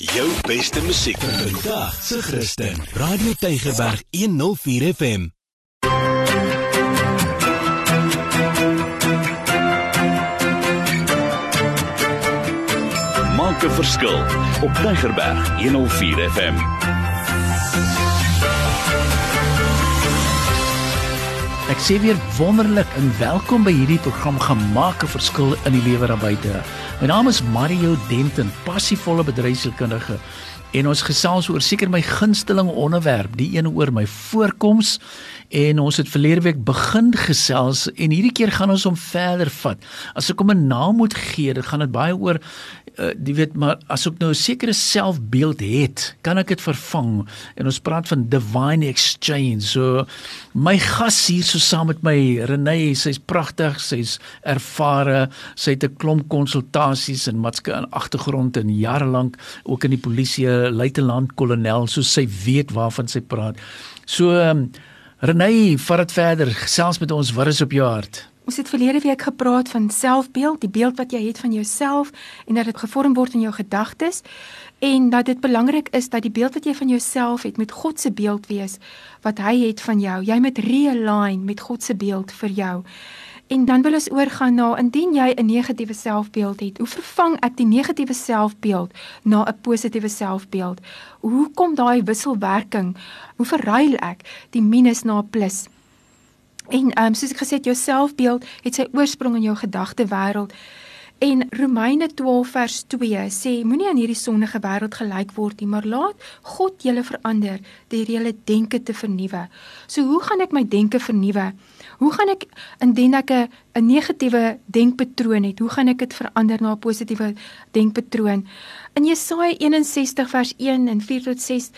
Jou beste musiek vandag se Christen. Radio Tygerberg 104 FM. Maak 'n verskil op Tygerberg 104 FM. Ek sê weer wonderlik en welkom by hierdie program Gemaak 'n verskil in die lewe daar buite. My naam is Mario Denton, passievolle bedryfskundige en ons gesels oor seker my gunsteling onderwerp, die een oor my voorkoms en ons het verlede week begin gesels en hierdie keer gaan ons hom verder vat. As ek hom 'n naam moet gee, dan gaan dit baie oor uh, jy weet maar as ek nou 'n sekere selfbeeld het, kan ek dit vervang en ons praat van divine exchange. So my gas hier so saam met my Renée, sy's pragtig, sy's ervare, sy het 'n klomp konsultasies en maatskappy in agtergrond en jare lank ook in die polisie luitenant kolonel, so sy weet waarvan sy praat. So um, Renée, vat dit verder. Gesels met ons, wat is op jou hart? Ons het verlede week gepraat van selfbeeld, die beeld wat jy het van jouself en dat dit gevorm word in jou gedagtes en dat dit belangrik is dat die beeld wat jy van jouself het met God se beeld wees wat hy het van jou. Jy moet realign met God se beeld vir jou. En dan wil ons oorgaan na indien jy 'n negatiewe selfbeeld het, hoe vervang ek die negatiewe selfbeeld na 'n positiewe selfbeeld? Hoe kom daai wisselwerking? Hoe verruil ek die minus na 'n plus? En ehm um, soos ek gesê het, jou selfbeeld het sy oorsprong in jou gedagte wêreld. En Romeine 12 vers 2 sê moenie aan hierdie sondige wêreld gelyk word nie, maar laat God julle verander deur julle denke te vernuwe. So hoe gaan ek my denke vernuwe? Hoe gaan ek indien ek 'n 'n negatiewe denkpatroon het, hoe gaan ek dit verander na 'n positiewe denkpatroon? In Jesaja 61 vers 1 en 4 tot 6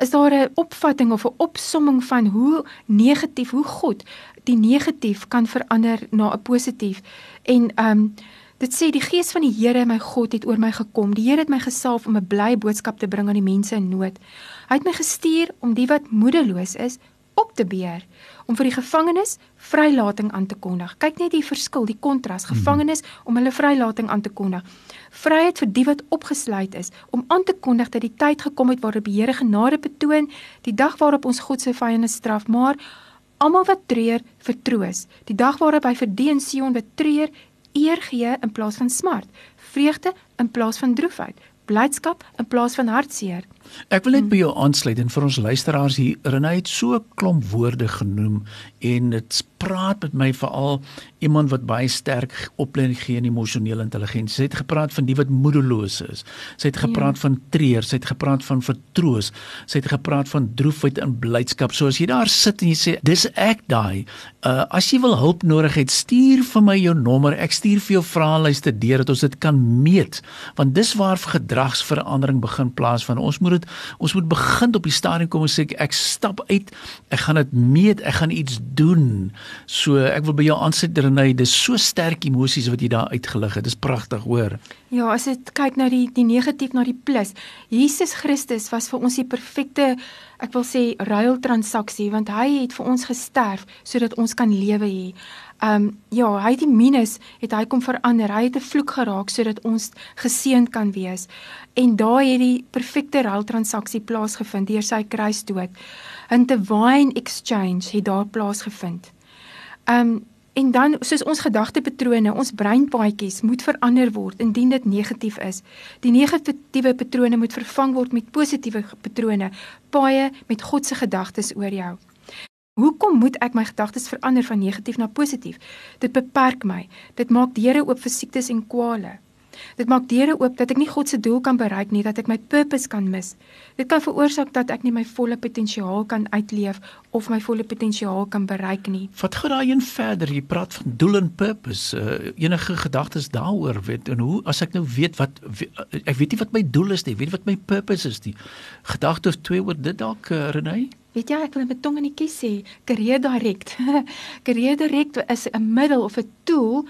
is daar 'n opvatting of 'n opsomming van hoe negatief, hoe God die negatief kan verander na 'n positief. En ehm um, dit sê die gees van die Here my God het oor my gekom. Die Here het my gesalf om 'n blye boodskap te bring aan die mense in nood. Hy het my gestuur om die wat moedeloos is op te beer om vir die gevangenes vrylating aan te kondig. Kyk net die verskil, die kontras, mhm. gevangenes om hulle vrylating aan te kondig. Vryheid vir die wat opgesluit is om aan te kondig dat die tyd gekom het waarop die Here genade betoon, die dag waarop ons God se vyande straf, maar almal wat treur vertroos. Die dag waarop hy vir die in Sion betreur eer gee in plaas van smart, vreugde in plaas van droefheid, blydskap in plaas van hartseer. Ek wil net by jou aansluit en vir ons luisteraars hier Renée het so klomp woorde genoem en dit praat met my veral iemand wat baie sterk opleiding gee in emosionele intelligensie. Sy het gepraat van die wat moedeloos is. Sy het gepraat ja. van treur, sy het gepraat van vertroos, sy het gepraat van droefheid en blydskap. So as jy daar sit en jy sê dis ek daai, uh, as jy wil hulp nodig het, stuur vir my jou nommer. Ek stuur vir jou vraelyste deur dat ons dit kan meet, want dis waar gedragsverandering begin plaasvind. Ons moet dit ons moet begin op die stadium kom en sê ek stap uit. Ek gaan dit meet, ek gaan iets doen. So ek wil by jou aansit Renay, dis so sterk emosies wat jy daar uitgelig het. Dis pragtig, hoor. Ja, as dit kyk na die die negatief na die plus. Jesus Christus was vir ons die perfekte ek wil sê ruil transaksie want hy het vir ons gesterf sodat ons kan lewe hê. Ehm um, ja, hy het die minus het hy kom verander. Hy het 'n vloek geraak sodat ons geseënd kan wees. En daar het die perfekte ruil transaksie plaasgevind deur sy kruisdood. 'n Divine exchange het daar plaasgevind. Ehm um, en dan soos ons gedagtepatrone, ons breinpaadjies moet verander word indien dit negatief is. Die negatiewe patrone moet vervang word met positiewe patrone, paaie met God se gedagtes oor jou. Hoekom moet ek my gedagtes verander van negatief na positief? Dit beperk my. Dit maak deure oop vir siektes en kwale. Dit maak deure oop dat ek nie God se doel kan bereik nie, dat ek my purpose kan mis. Dit kan veroorsaak dat ek nie my volle potensiaal kan uitleef of my volle potensiaal kan bereik nie. Wat gaan daai een verder? Jy praat van doel en purpose. Uh, enige gedagtes daaroor weet en hoe as ek nou weet wat ek weet nie wat my doel is nie, weet wat my purpose is nie. Gedagte of twee oor dit dalk uh, Renée? Weet jy, ek wil met tong in die kies sê, career direct. career direct is 'n middel of 'n tool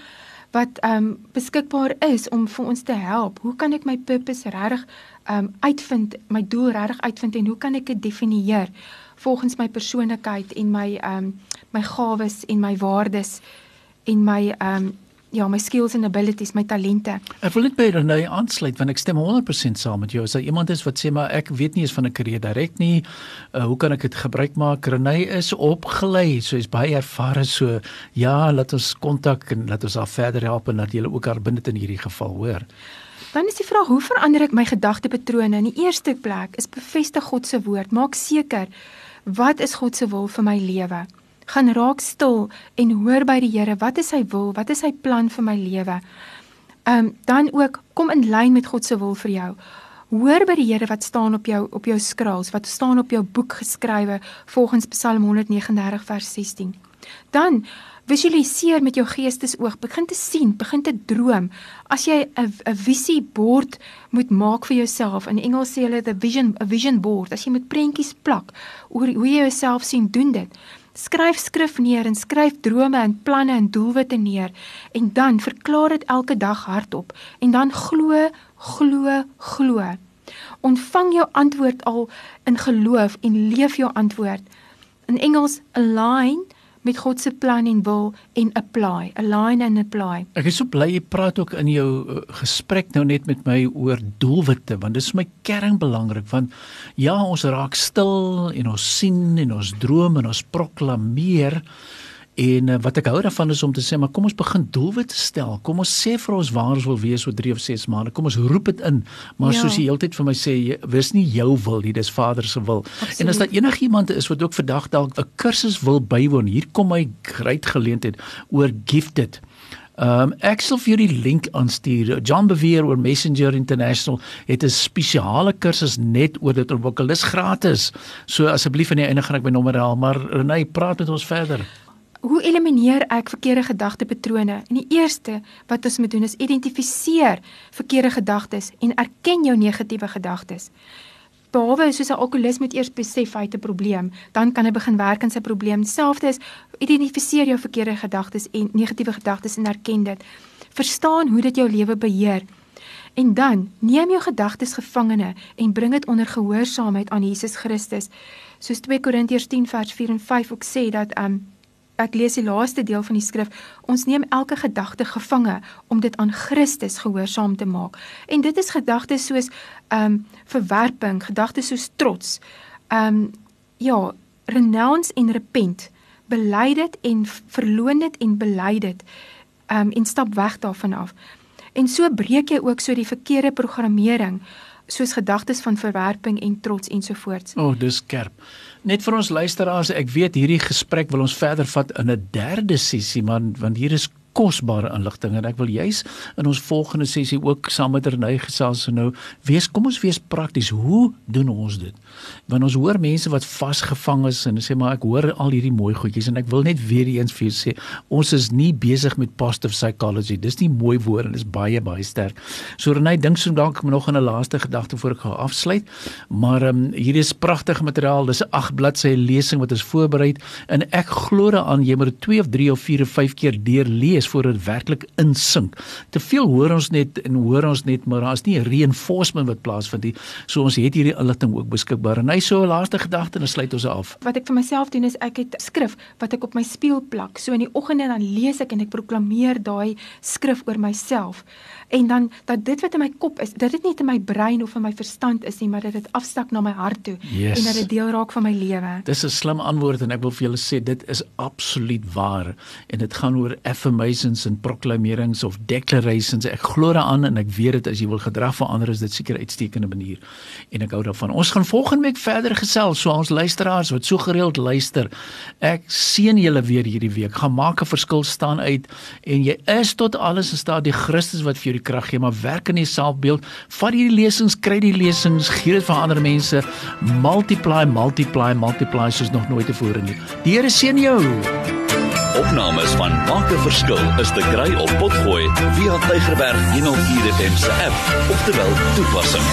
wat ehm um, beskikbaar is om vir ons te help. Hoe kan ek my purpose regtig ehm um, uitvind, my doel regtig uitvind en hoe kan ek dit definieer volgens my persoonlikheid en my ehm um, my gawes en my waardes en my ehm um, ja, my skills and abilities, my talente. Ek wil net by Renay aansluit want ek stem 100% saam met jou. As daar iemand is wat sê maar ek weet nie eens van 'n karier direk nie, uh, hoe kan ek dit gebruik maak? Renay is opgelei, so hy's baie ervare so. Ja, laat ons kontak en laat ons haar verder help en dat jy ook haar binne in hierdie geval hoor. Dan is die vraag, hoe verander ek my gedagtepatrone? In die eerste plek is bevestig God se woord. Maak seker wat is God se wil vir my lewe? Gaan raak stil en hoor by die Here wat is sy wil, wat is sy plan vir my lewe. Ehm um, dan ook kom in lyn met God se wil vir jou. Hoor by die Here wat staan op jou op jou skraals, wat staan op jou boek geskrywe volgens Psalm 139 vers 16. Dan visualiseer met jou geestesoog, begin te sien, begin te droom. As jy 'n 'n visiebord moet maak vir jouself, in Engels sê hulle the vision a vision board, as jy met prentjies plak oor hoe jy jouself sien doen dit. Skryf skrif neer en skryf drome en planne en doelwitte neer en dan verklaar dit elke dag hardop en dan glo, glo, glo. Ontvang jou antwoord al in geloof en leef jou antwoord. In Engels align met God se plan en wil en apply, align and apply. Ek is so bly jy praat ook in jou uh, gesprek nou net met my oor doelwitte want dit is my kern belangrik want ja, ons raak stil en ons sien en ons droom en ons proklameer En uh, wat ek hou daarvan is om te sê maar kom ons begin doelwitte stel. Kom ons sê vir ons waar ons wil wees oor 3 of 6 maande. Kom ons roep dit in. Maar ja. soos jy heeltyd vir my sê, wis nie jou wil nie, dis Vader se wil. Absoluut. En as daar enigiemand is wat ook vandag dalk 'n kursus wil bywoon, hier kom my groot geleentheid oor gifted. Ehm um, ek sal vir julle die link aanstuur. John Bevere oor Messenger International het 'n spesiale kursus net oor dit ontwikkel. Dis gratis. So asseblief aan die einde gaan ek my nommer haal, maar Renay, praat met ons verder. Hoe elimineer ek verkeerde gedagtepatrone? En die eerste wat ons moet doen is identifiseer verkeerde gedagtes en erken jou negatiewe gedagtes. Behalwe soos 'n alkolikus moet eers besef hy het 'n probleem, dan kan hy begin werk aan sy probleem. Selfs is identifiseer jou verkeerde gedagtes en negatiewe gedagtes en erken dit. Verstaan hoe dit jou lewe beheer. En dan neem jou gedagtes gevangene en bring dit onder gehoorsaamheid aan Jesus Christus. Soos 2 Korintiërs 10 vers 4 en 5 ook sê dat um ek lees die laaste deel van die skrif, ons neem elke gedagte gevange om dit aan Christus gehoorsaam te maak. En dit is gedagtes soos ehm um, verwerping, gedagtes soos trots. Ehm um, ja, renounce en repent. Bely dit en verloon dit en bely dit. Ehm um, en stap weg daarvan af. En so breek jy ook so die verkeerde programmering soos gedagtes van verwerping en trots ensovoorts. O, oh, dis skerp. Net vir ons luisteraars, ek weet hierdie gesprek wil ons verder vat in 'n derde sessie, man, want hier is kosbare inligting en ek wil juis in ons volgende sessie ook saam met Renay gesels so nou wees kom ons wees prakties hoe doen ons dit? Want ons hoor mense wat vasgevang is en sê maar ek hoor al hierdie mooi goedjies en ek wil net weer eens vir sê ons is nie besig met positive psychology. Dis nie mooi woord en dis baie baie sterk. So Renay dink so dalk nog 'n laaste gedagte voor ek gaan afsluit. Maar um, hier is pragtige materiaal. Dis 'n 8 bladsy lesing wat ons voorberei en ek glo daaraan jy moet 2 of 3 of 4 of 5 keer deur lees voor dit werklik insink. Te veel hoor ons net en hoor ons net maar daar's nie reinforcement wat plaasvind nie. So ons het hierdie inligting ook beskikbaar. En hy so 'n laaste gedagte en dan sluit ons af. Wat ek vir myself doen is ek het skrif wat ek op my spieël plak. So in die oggende dan lees ek en ek proklameer daai skrif oor myself en dan dat dit wat in my kop is, dat dit nie in my brein of in my verstand is nie, maar dat dit afstak na my hart toe yes. en dat dit deel raak van my lewe. Dis 'n slim antwoord en ek wil vir julle sê dit is absoluut waar en dit gaan oor affirmations en proklamerings of declarations. Ek glo daaraan en ek weet dit as jy wil gedrag verander is dit seker 'n uitstekende manier en ek hou daarvan. Ons gaan volgende week verder gesels so ons luisteraars wat so gereeld luister. Ek seën julle weer hierdie week. Gaan maak 'n verskil staan uit en jy is tot alles in staat die Christus wat vir jou die krag gee, maar werk in die selfbeeld. Vat hierdie lesings, kry die lesings, gee dit vir ander mense. Multiply, multiply, multiply soos nog nooit tevore nie. Die Here seën jou. Opnames van Maak 'n Verskil is te kry op Potgooi via Tigerberg 104 FM se app of te wel toepassing.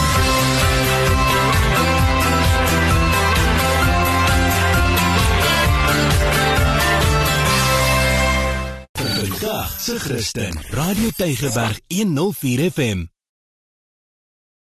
Dag, se Christen. Radio Tygerberg 104 FM.